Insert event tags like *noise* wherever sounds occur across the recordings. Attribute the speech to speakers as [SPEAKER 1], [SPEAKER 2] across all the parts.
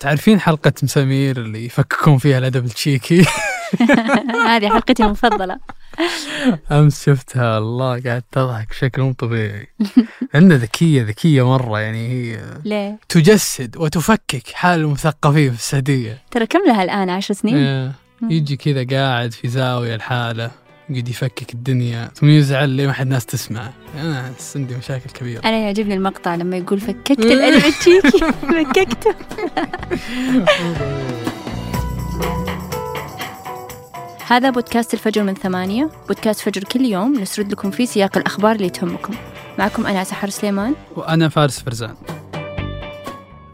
[SPEAKER 1] تعرفين حلقة مسامير اللي يفككون فيها الأدب التشيكي *laughs*
[SPEAKER 2] هذه حلقتي المفضلة *laughs*
[SPEAKER 1] أمس شفتها الله قاعد تضحك بشكل مو طبيعي *laughs* عندها ذكية ذكية مرة يعني هي
[SPEAKER 2] ليه؟
[SPEAKER 1] تجسد وتفكك حال المثقفين في السعودية
[SPEAKER 2] ترى كم لها الآن عشر سنين؟
[SPEAKER 1] إيه. يجي كذا قاعد في زاوية الحالة يقعد يفكك الدنيا ثم يزعل ليه ما حد ناس تسمع. أنا أحس عندي مشاكل كبيرة.
[SPEAKER 2] أنا يعجبني المقطع لما يقول فككت الأدب التشيكي *laughs* فككته *laughs* هذا بودكاست الفجر من ثمانية. بودكاست فجر كل يوم نسرد لكم فيه سياق الأخبار اللي تهمكم. معكم أنا سحر سليمان.
[SPEAKER 1] وأنا فارس فرزان.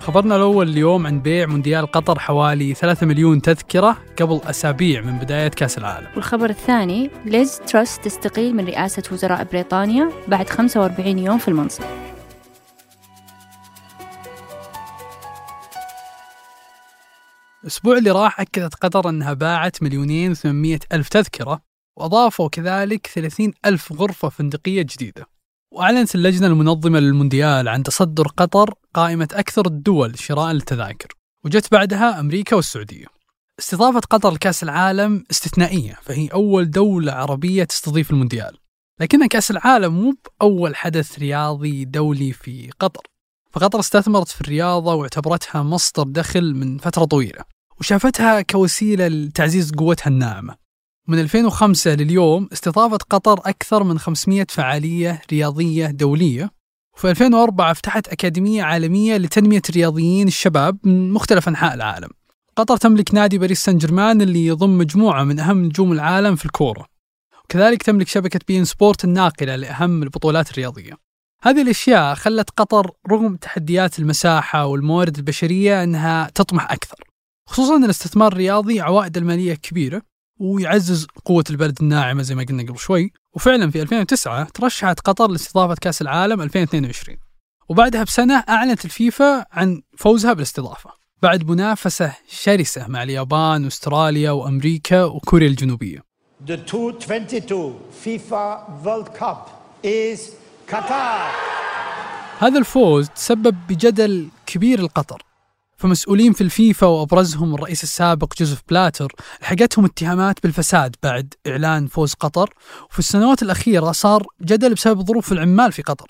[SPEAKER 1] خبرنا الأول اليوم عن بيع مونديال قطر حوالي 3 مليون تذكرة قبل أسابيع من بداية كأس العالم.
[SPEAKER 2] والخبر الثاني ليز تراس تستقيل من رئاسة وزراء بريطانيا بعد 45 يوم في المنصب.
[SPEAKER 1] الأسبوع اللي راح أكدت قطر أنها باعت مليونين وثمانمية ألف تذكرة وأضافوا كذلك ثلاثين ألف غرفة فندقية جديدة. وأعلنت اللجنة المنظمة للمونديال عن تصدر قطر قائمة أكثر الدول شراء للتذاكر وجت بعدها أمريكا والسعودية. استضافة قطر لكأس العالم استثنائية فهي أول دولة عربية تستضيف المونديال. لكن كأس العالم مو بأول حدث رياضي دولي في قطر. فقطر استثمرت في الرياضة واعتبرتها مصدر دخل من فترة طويلة وشافتها كوسيلة لتعزيز قوتها الناعمة. من 2005 لليوم استضافت قطر أكثر من 500 فعالية رياضية دولية وفي 2004 فتحت أكاديمية عالمية لتنمية رياضيين الشباب من مختلف أنحاء العالم. قطر تملك نادي باريس سان جيرمان اللي يضم مجموعة من أهم نجوم العالم في الكورة. وكذلك تملك شبكة بين سبورت الناقلة لأهم البطولات الرياضية. هذه الأشياء خلت قطر رغم تحديات المساحة والموارد البشرية أنها تطمح أكثر خصوصا الاستثمار الرياضي عوائد المالية كبيرة ويعزز قوة البلد الناعمة زي ما قلنا قبل شوي. وفعلا في 2009 ترشحت قطر لاستضافة كأس العالم 2022 وبعدها بسنة أعلنت الفيفا عن فوزها بالاستضافة. بعد منافسة شرسة مع اليابان واستراليا وأمريكا وكوريا الجنوبية.
[SPEAKER 3] The 2022 FIFA World Cup is Qatar.
[SPEAKER 1] هذا الفوز تسبب بجدل كبير لقطر. فمسؤولين في الفيفا وأبرزهم الرئيس السابق جوزيف بلاتر لحقتهم اتهامات بالفساد بعد إعلان فوز قطر وفي السنوات الأخيرة صار جدل بسبب ظروف العمال في قطر.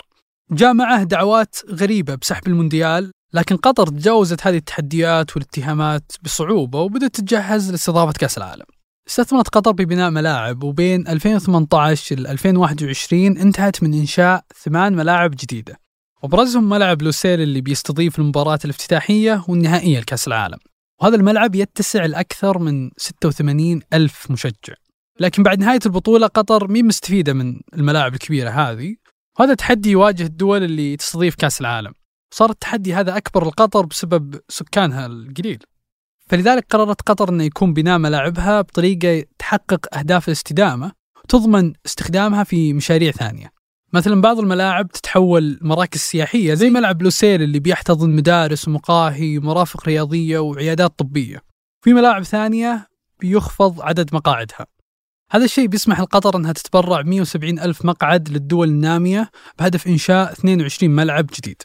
[SPEAKER 1] جاء معه دعوات غريبة بسحب المونديال لكن قطر تجاوزت هذه التحديات والاتهامات بصعوبة وبدأت تتجهز لاستضافة كأس العالم. استثمرت قطر ببناء ملاعب وبين 2018 ل 2021 انتهت من إنشاء ثمان ملاعب جديدة. وابرزهم ملعب لوسيل اللي بيستضيف المباراة الافتتاحية والنهائية لكأس العالم. وهذا الملعب يتسع لأكثر من 86 ألف مشجع. لكن بعد نهاية البطولة قطر مين مستفيدة من الملاعب الكبيرة هذه؟ وهذا تحدي يواجه الدول اللي تستضيف كأس العالم. صار التحدي هذا أكبر لقطر بسبب سكانها القليل. فلذلك قررت قطر أن يكون بناء ملاعبها بطريقة تحقق أهداف الاستدامة وتضمن استخدامها في مشاريع ثانية. مثلا بعض الملاعب تتحول مراكز سياحية زي ملعب لوسيل اللي بيحتضن مدارس ومقاهي ومرافق رياضية وعيادات طبية. في ملاعب ثانية بيخفض عدد مقاعدها. هذا الشيء بيسمح لقطر أنها تتبرع 170 ألف مقعد للدول النامية بهدف إنشاء 22 ملعب جديد.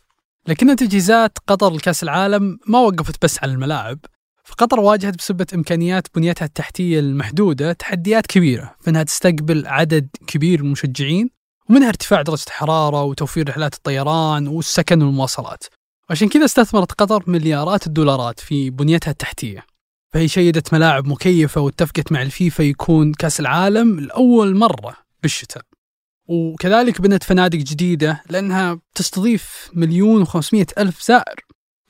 [SPEAKER 1] لكن تجهيزات قطر لكأس العالم ما وقفت بس على الملاعب. فقطر واجهت بسبة إمكانيات بنيتها التحتية المحدودة تحديات كبيرة في أنها تستقبل عدد كبير من المشجعين ومنها ارتفاع درجة الحرارة وتوفير رحلات الطيران والسكن والمواصلات. وعشان كذا استثمرت قطر مليارات الدولارات في بنيتها التحتية. فهي شيدت ملاعب مكيفة واتفقت مع الفيفا يكون كأس العالم لأول مرة بالشتاء. وكذلك بنت فنادق جديدة لأنها تستضيف مليون وخمسمائة ألف زائر.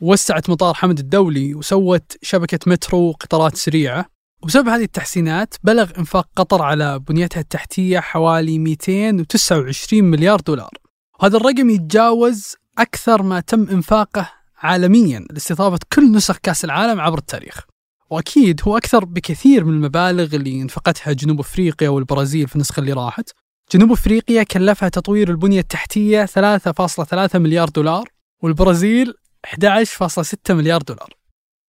[SPEAKER 1] ووسعت مطار حمد الدولي وسوت شبكة مترو وقطارات سريعة. وبسبب هذه التحسينات بلغ إنفاق قطر على بنيتها التحتية حوالي 229 مليار دولار. وهذا الرقم يتجاوز أكثر ما تم إنفاقه عالميا لاستضافة كل نسخ كأس العالم عبر التاريخ. وأكيد هو أكثر بكثير من المبالغ اللي انفقتها جنوب أفريقيا والبرازيل في النسخة اللي راحت. جنوب أفريقيا كلفها تطوير البنية التحتية 3.3 مليار دولار والبرازيل 11.6 مليار دولار.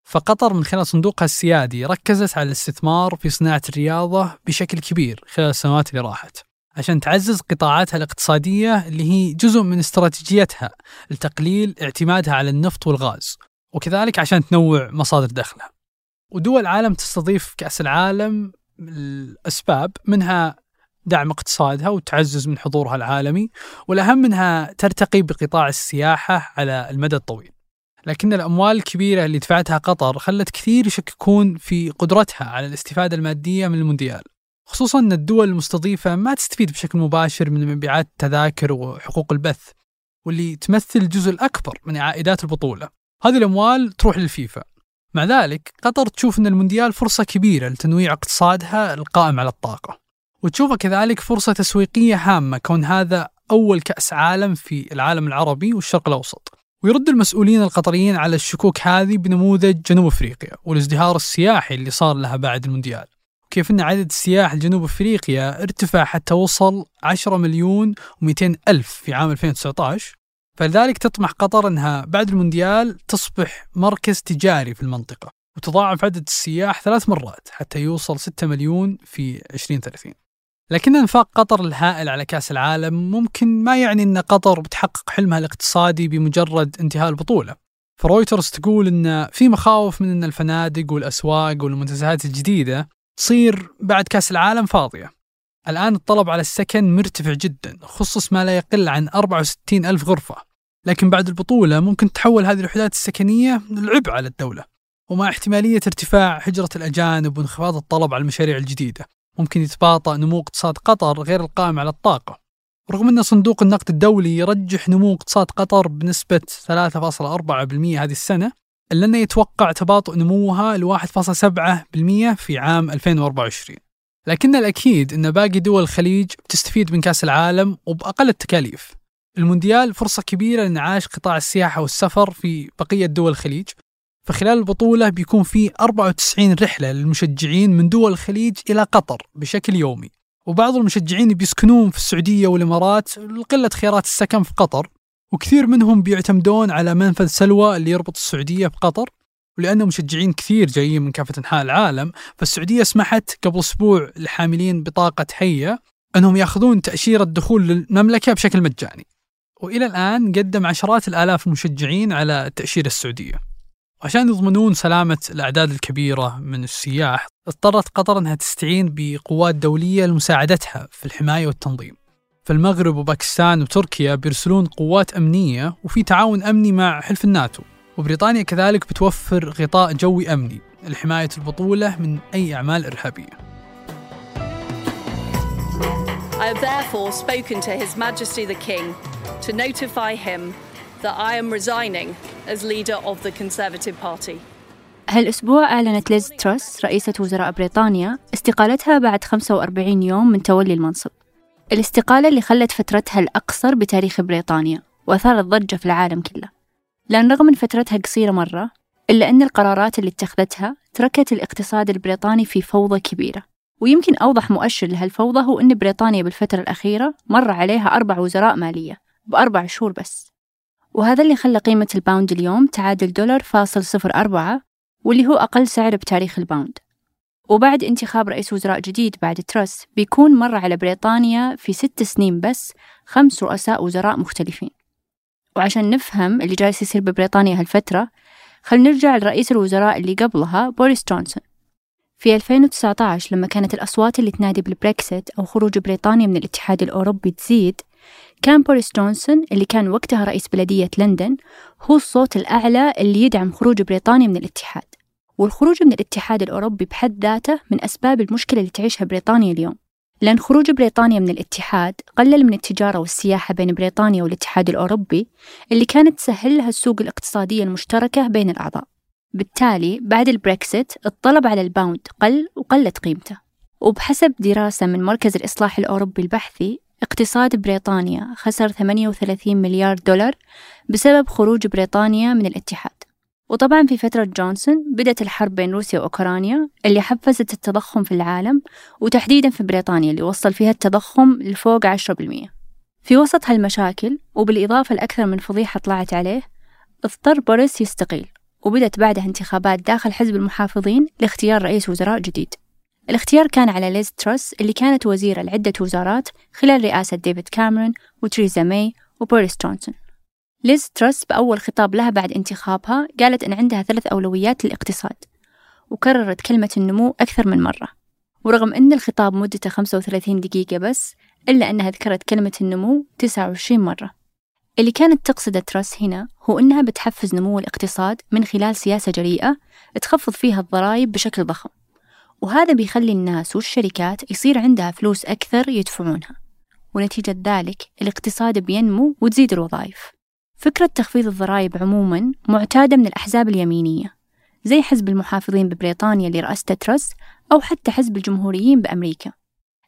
[SPEAKER 1] فقطر من خلال صندوقها السيادي ركزت على الاستثمار في صناعة الرياضة بشكل كبير خلال السنوات اللي راحت عشان تعزز قطاعاتها الاقتصادية اللي هي جزء من استراتيجيتها لتقليل اعتمادها على النفط والغاز وكذلك عشان تنوع مصادر دخلها. ودول العالم تستضيف كأس العالم الأسباب منها دعم اقتصادها وتعزز من حضورها العالمي والأهم منها ترتقي بقطاع السياحة على المدى الطويل. لكن الأموال الكبيرة اللي دفعتها قطر خلت كثير يشككون في قدرتها على الاستفادة المادية من المونديال. خصوصا أن الدول المستضيفة ما تستفيد بشكل مباشر من مبيعات التذاكر وحقوق البث واللي تمثل الجزء الأكبر من عائدات البطولة. هذه الأموال تروح للفيفا. مع ذلك قطر تشوف أن المونديال فرصة كبيرة لتنويع اقتصادها القائم على الطاقة. وتشوفها كذلك فرصة تسويقية هامة كون هذا أول كأس عالم في العالم العربي والشرق الأوسط. ويرد المسؤولين القطريين على الشكوك هذه بنموذج جنوب أفريقيا والازدهار السياحي اللي صار لها بعد المونديال. كيف إن عدد السياح لجنوب أفريقيا ارتفع حتى وصل 10 مليون و200 ألف في عام 2019 فلذلك تطمح قطر إنها بعد المونديال تصبح مركز تجاري في المنطقة وتضاعف عدد السياح ثلاث مرات حتى يوصل 6 مليون في 2030 لكن إنفاق قطر الهائل على كأس العالم ممكن ما يعني إن قطر بتحقق حلمها الاقتصادي بمجرد انتهاء البطولة. فرويترز تقول إن في مخاوف من إن الفنادق والأسواق والمنتزهات الجديدة تصير بعد كأس العالم فاضية. الآن الطلب على السكن مرتفع جدا خصص ما لا يقل عن 64 ألف غرفة. لكن بعد البطولة ممكن تحول هذه الوحدات السكنية للعبء على الدولة ومع احتمالية ارتفاع هجرة الأجانب وانخفاض الطلب على المشاريع الجديدة. ممكن يتباطأ نمو اقتصاد قطر غير القائم على الطاقة. رغم أن صندوق النقد الدولي يرجح نمو اقتصاد قطر بنسبة 3.4% هذه السنة إلا أنه يتوقع تباطؤ نموها ل 1.7% في عام 2024 لكن الأكيد أن باقي دول الخليج بتستفيد من كأس العالم وبأقل التكاليف. المونديال فرصة كبيرة لإنعاش قطاع السياحة والسفر في بقية دول الخليج. فخلال البطولة بيكون في 94 رحلة للمشجعين من دول الخليج إلى قطر بشكل يومي. وبعض المشجعين بيسكنون في السعودية والإمارات لقلة خيارات السكن في قطر وكثير منهم بيعتمدون على منفذ سلوى اللي يربط السعودية بقطر. ولأن مشجعين كثير جايين من كافة أنحاء العالم فالسعودية سمحت قبل أسبوع لحاملين بطاقة حية أنهم يأخذون تأشيرة دخول للمملكة بشكل مجاني. وإلى الآن قدم عشرات الآلاف المشجعين على التأشيرة السعودية. عشان يضمنون سلامة الأعداد الكبيرة من السياح اضطرت قطر أنها تستعين بقوات دولية لمساعدتها في الحماية والتنظيم. فالمغرب وباكستان وتركيا بيرسلون قوات أمنية وفي تعاون أمني مع حلف الناتو. وبريطانيا كذلك بتوفر غطاء جوي أمني لحماية البطولة من أي أعمال إرهابية.
[SPEAKER 4] I have therefore spoken to His Majesty the King to notify him that I am resigning as leader of the Conservative Party.
[SPEAKER 2] هالأسبوع أعلنت ليز تروس رئيسة وزراء بريطانيا استقالتها بعد 45 يوم من تولي المنصب. الاستقالة اللي خلت فترتها الأقصر بتاريخ بريطانيا وأثارت ضجة في العالم كله. لأن رغم أن فترتها قصيرة مرة إلا أن القرارات اللي اتخذتها تركت الاقتصاد البريطاني في فوضى كبيرة. ويمكن أوضح مؤشر لهالفوضى هو أن بريطانيا بالفترة الأخيرة مر عليها أربع وزراء مالية بأربع شهور بس. وهذا اللي خلى قيمة ال pound اليوم تعادل دولار فاصل صفر أربعة واللي هو أقل سعر بتاريخ ال pound. وبعد انتخاب رئيس وزراء جديد بعد تروس بيكون مر على بريطانيا في ست سنين بس خمس رؤساء وزراء مختلفين. وعشان نفهم اللي جالس يصير ببريطانيا هالفترة خلينا نرجع لرئيس الوزراء اللي قبلها بوريس جونسون. في 2019 لما كانت الأصوات اللي تنادي بالبريكسيت أو خروج بريطانيا من الاتحاد الأوروبي تزيد كان بوريس جونسون اللي كان وقتها رئيس بلدية لندن هو الصوت الأعلى اللي يدعم خروج بريطانيا من الاتحاد. والخروج من الاتحاد الأوروبي بحد ذاته من أسباب المشكلة اللي تعيشها بريطانيا اليوم. لأن خروج بريطانيا من الاتحاد قلل من التجارة والسياحة بين بريطانيا والاتحاد الأوروبي اللي كانت تسهل لها السوق الاقتصادية المشتركة بين الأعضاء. بالتالي بعد البريكسيت الطلب على ال pound قل وقلت قيمته. وبحسب دراسة من مركز الإصلاح الأوروبي البحثي اقتصاد بريطانيا خسر 38 مليار دولار بسبب خروج بريطانيا من الاتحاد. وطبعا في فترة جونسون بدأت الحرب بين روسيا وأوكرانيا اللي حفزت التضخم في العالم وتحديدا في بريطانيا اللي وصل فيها التضخم لفوق 10% في وسط هالمشاكل وبالإضافة لأكثر من فضيحة طلعت عليه اضطر بوريس يستقيل وبدأت بعدها انتخابات داخل حزب المحافظين لاختيار رئيس وزراء جديد. الاختيار كان على ليز تروس اللي كانت وزيرة لعدة وزارات خلال رئاسة ديفيد كاميرون وتريزا ماي وبوريس جونسون. ليز تروس بأول خطاب لها بعد انتخابها قالت أن عندها ثلاث أولويات للاقتصاد وكررت كلمة النمو أكثر من مرة. ورغم أن الخطاب مدته 35 دقيقة بس إلا أنها ذكرت كلمة النمو 29 مرة. اللي كانت تقصده تراس هنا هو أنها بتحفز نمو الاقتصاد من خلال سياسة جريئة تخفض فيها الضرائب بشكل ضخم. وهذا بيخلي الناس والشركات يصير عندها فلوس أكثر يدفعونها. ونتيجة ذلك الاقتصاد بينمو وتزيد الوظائف. فكرة تخفيض الضرائب عموما معتادة من الأحزاب اليمينية زي حزب المحافظين ببريطانيا اللي رأسته ترس أو حتى حزب الجمهوريين بأمريكا.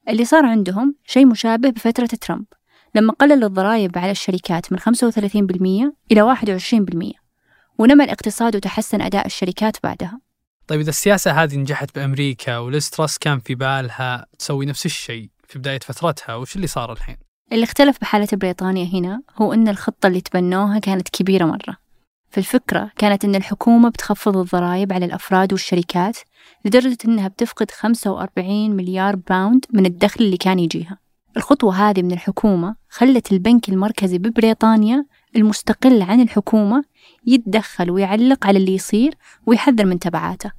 [SPEAKER 2] اللي صار عندهم شيء مشابه بفترة ترامب لما قلل الضرائب على الشركات من 35% إلى 21% ونمى الاقتصاد وتحسن أداء الشركات بعدها.
[SPEAKER 1] طيب إذا السياسة هذه نجحت بأمريكا وليسترس كان في بالها تسوي نفس الشيء في بداية فترتها وش اللي صار الحين؟
[SPEAKER 2] اللي اختلف بحالة بريطانيا هنا هو أن الخطة اللي تبنوها كانت كبيرة مرة. فالفكرة كانت أن الحكومة بتخفض الضرائب على الأفراد والشركات لدرجة أنها بتفقد 45 مليار باوند من الدخل اللي كان يجيها. الخطوة هذه من الحكومة خلت البنك المركزي ببريطانيا المستقل عن الحكومة يتدخل ويعلق على اللي يصير ويحذر من تبعاته.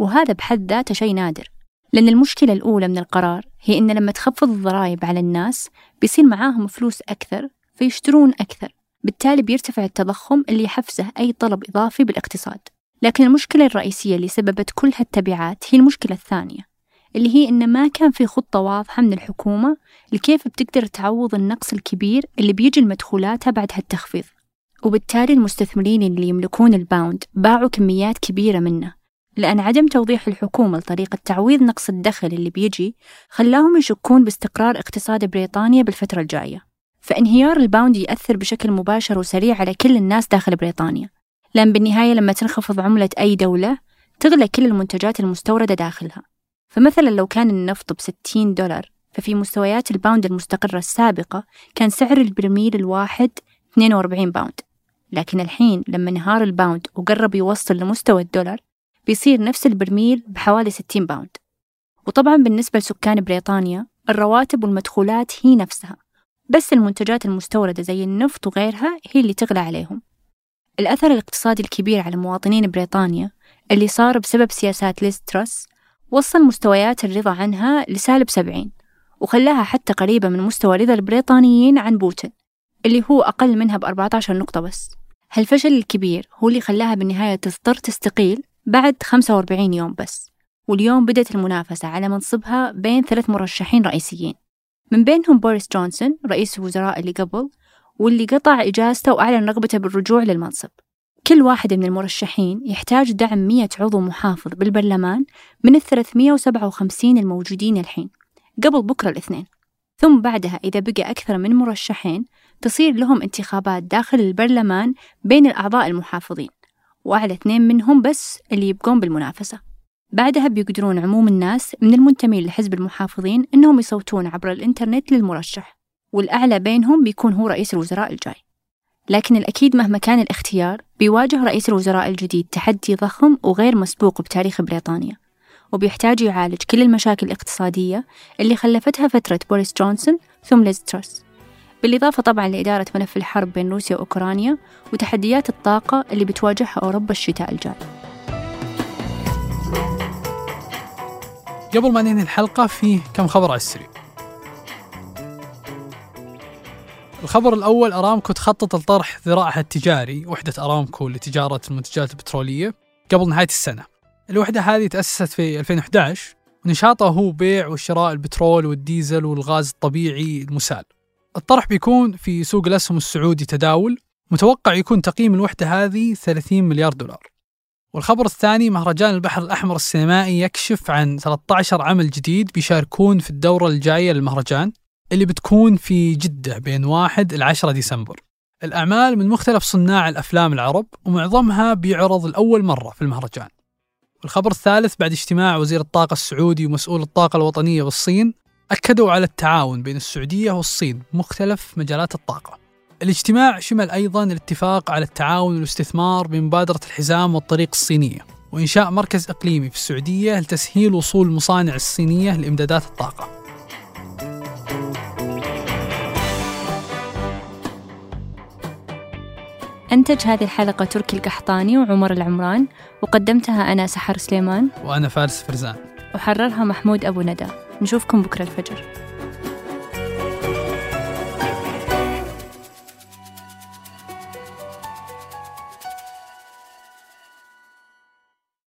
[SPEAKER 2] وهذا بحد ذاته شيء نادر. لأن المشكلة الأولى من القرار هي إن لما تخفض الضرائب على الناس بيصير معاهم فلوس أكثر فيشترون أكثر. بالتالي بيرتفع التضخم اللي يحفزه أي طلب إضافي بالاقتصاد. لكن المشكلة الرئيسية اللي سببت كل هالتبعات هي المشكلة الثانية اللي هي إن ما كان في خطة واضحة من الحكومة لكيف بتقدر تعوض النقص الكبير اللي بيجي لمدخولاتها بعد هالتخفيض. وبالتالي المستثمرين اللي يملكون الباوند باعوا كميات كبيرة منه. لأن عدم توضيح الحكومة لطريقة تعويض نقص الدخل اللي بيجي خلاهم يشكون باستقرار اقتصاد بريطانيا بالفترة الجاية. فانهيار ال pound يأثر بشكل مباشر وسريع على كل الناس داخل بريطانيا. لأن بالنهاية لما تنخفض عملة أي دولة تغلى كل المنتجات المستوردة داخلها. فمثلا لو كان النفط بستين دولار ففي مستويات ال pound المستقرة السابقة كان سعر البرميل الواحد 42 pound. لكن الحين لما انهار ال pound وقرب يوصل لمستوى الدولار بيصير نفس البرميل بحوالي 60 pound. وطبعا بالنسبة لسكان بريطانيا الرواتب والمدخولات هي نفسها بس المنتجات المستوردة زي النفط وغيرها هي اللي تغلى عليهم. الأثر الاقتصادي الكبير على مواطنين بريطانيا اللي صار بسبب سياسات ليز وصل مستويات الرضا عنها لسالب سبعين وخلاها حتى قريبة من مستوى رضا البريطانيين عن بوتين اللي هو أقل منها ب 14 نقطة بس. هالفشل الكبير هو اللي خلاها بالنهاية تضطر تستقيل بعد 45 يوم بس. واليوم بدأت المنافسة على منصبها بين ثلاث مرشحين رئيسيين. من بينهم بوريس جونسون رئيس الوزراء اللي قبل واللي قطع إجازته وأعلن رغبته بالرجوع للمنصب. كل واحد من المرشحين يحتاج دعم 100 عضو محافظ بالبرلمان من ال 357 الموجودين الحين قبل بكرة الاثنين. ثم بعدها إذا بقى أكثر من مرشحين تصير لهم انتخابات داخل البرلمان بين الأعضاء المحافظين. وأعلى اثنين منهم بس اللي يبقون بالمنافسة. بعدها بيقدرون عموم الناس من المنتمين لحزب المحافظين إنهم يصوتون عبر الإنترنت للمرشح والأعلى بينهم بيكون هو رئيس الوزراء الجاي. لكن الأكيد مهما كان الاختيار بيواجه رئيس الوزراء الجديد تحدي ضخم وغير مسبوق بتاريخ بريطانيا وبيحتاج يعالج كل المشاكل الاقتصادية اللي خلفتها فترة بوريس جونسون ثم ليز تروس. بالإضافة طبعا لإدارة ملف الحرب بين روسيا وأوكرانيا وتحديات الطاقة اللي بتواجهها أوروبا الشتاء الجاي.
[SPEAKER 1] قبل ما ننهي الحلقة فيه كم خبر على السريع. الخبر الأول أرامكو تخطط لطرح ذراعها التجاري وحدة أرامكو لتجارة المنتجات البترولية قبل نهاية السنة. الوحدة هذه تأسست في 2011 ونشاطها هو بيع وشراء البترول والديزل والغاز الطبيعي المسال. الطرح بيكون في سوق الأسهم السعودي تداول متوقع يكون تقييم الوحدة هذه 30 مليار دولار. والخبر الثاني مهرجان البحر الأحمر السينمائي يكشف عن 13 عمل جديد بيشاركون في الدورة الجاية للمهرجان اللي بتكون في جدة بين 1 ل 10 ديسمبر. الأعمال من مختلف صناع الأفلام العرب ومعظمها بيعرض لأول مرة في المهرجان. والخبر الثالث بعد اجتماع وزير الطاقة السعودي ومسؤول الطاقة الوطنية بالصين أكدوا على التعاون بين السعودية والصين بمختلف مجالات الطاقة. الاجتماع شمل أيضا الاتفاق على التعاون والاستثمار بمبادرة الحزام والطريق الصينية وإنشاء مركز إقليمي في السعودية لتسهيل وصول المصانع الصينية لإمدادات الطاقة.
[SPEAKER 2] أنتج هذه الحلقة تركي القحطاني وعمر العمران وقدمتها أنا سحر سليمان
[SPEAKER 1] وأنا فارس فرزان.
[SPEAKER 2] وحررها محمود أبو ندى. نشوفكم بكرة الفجر.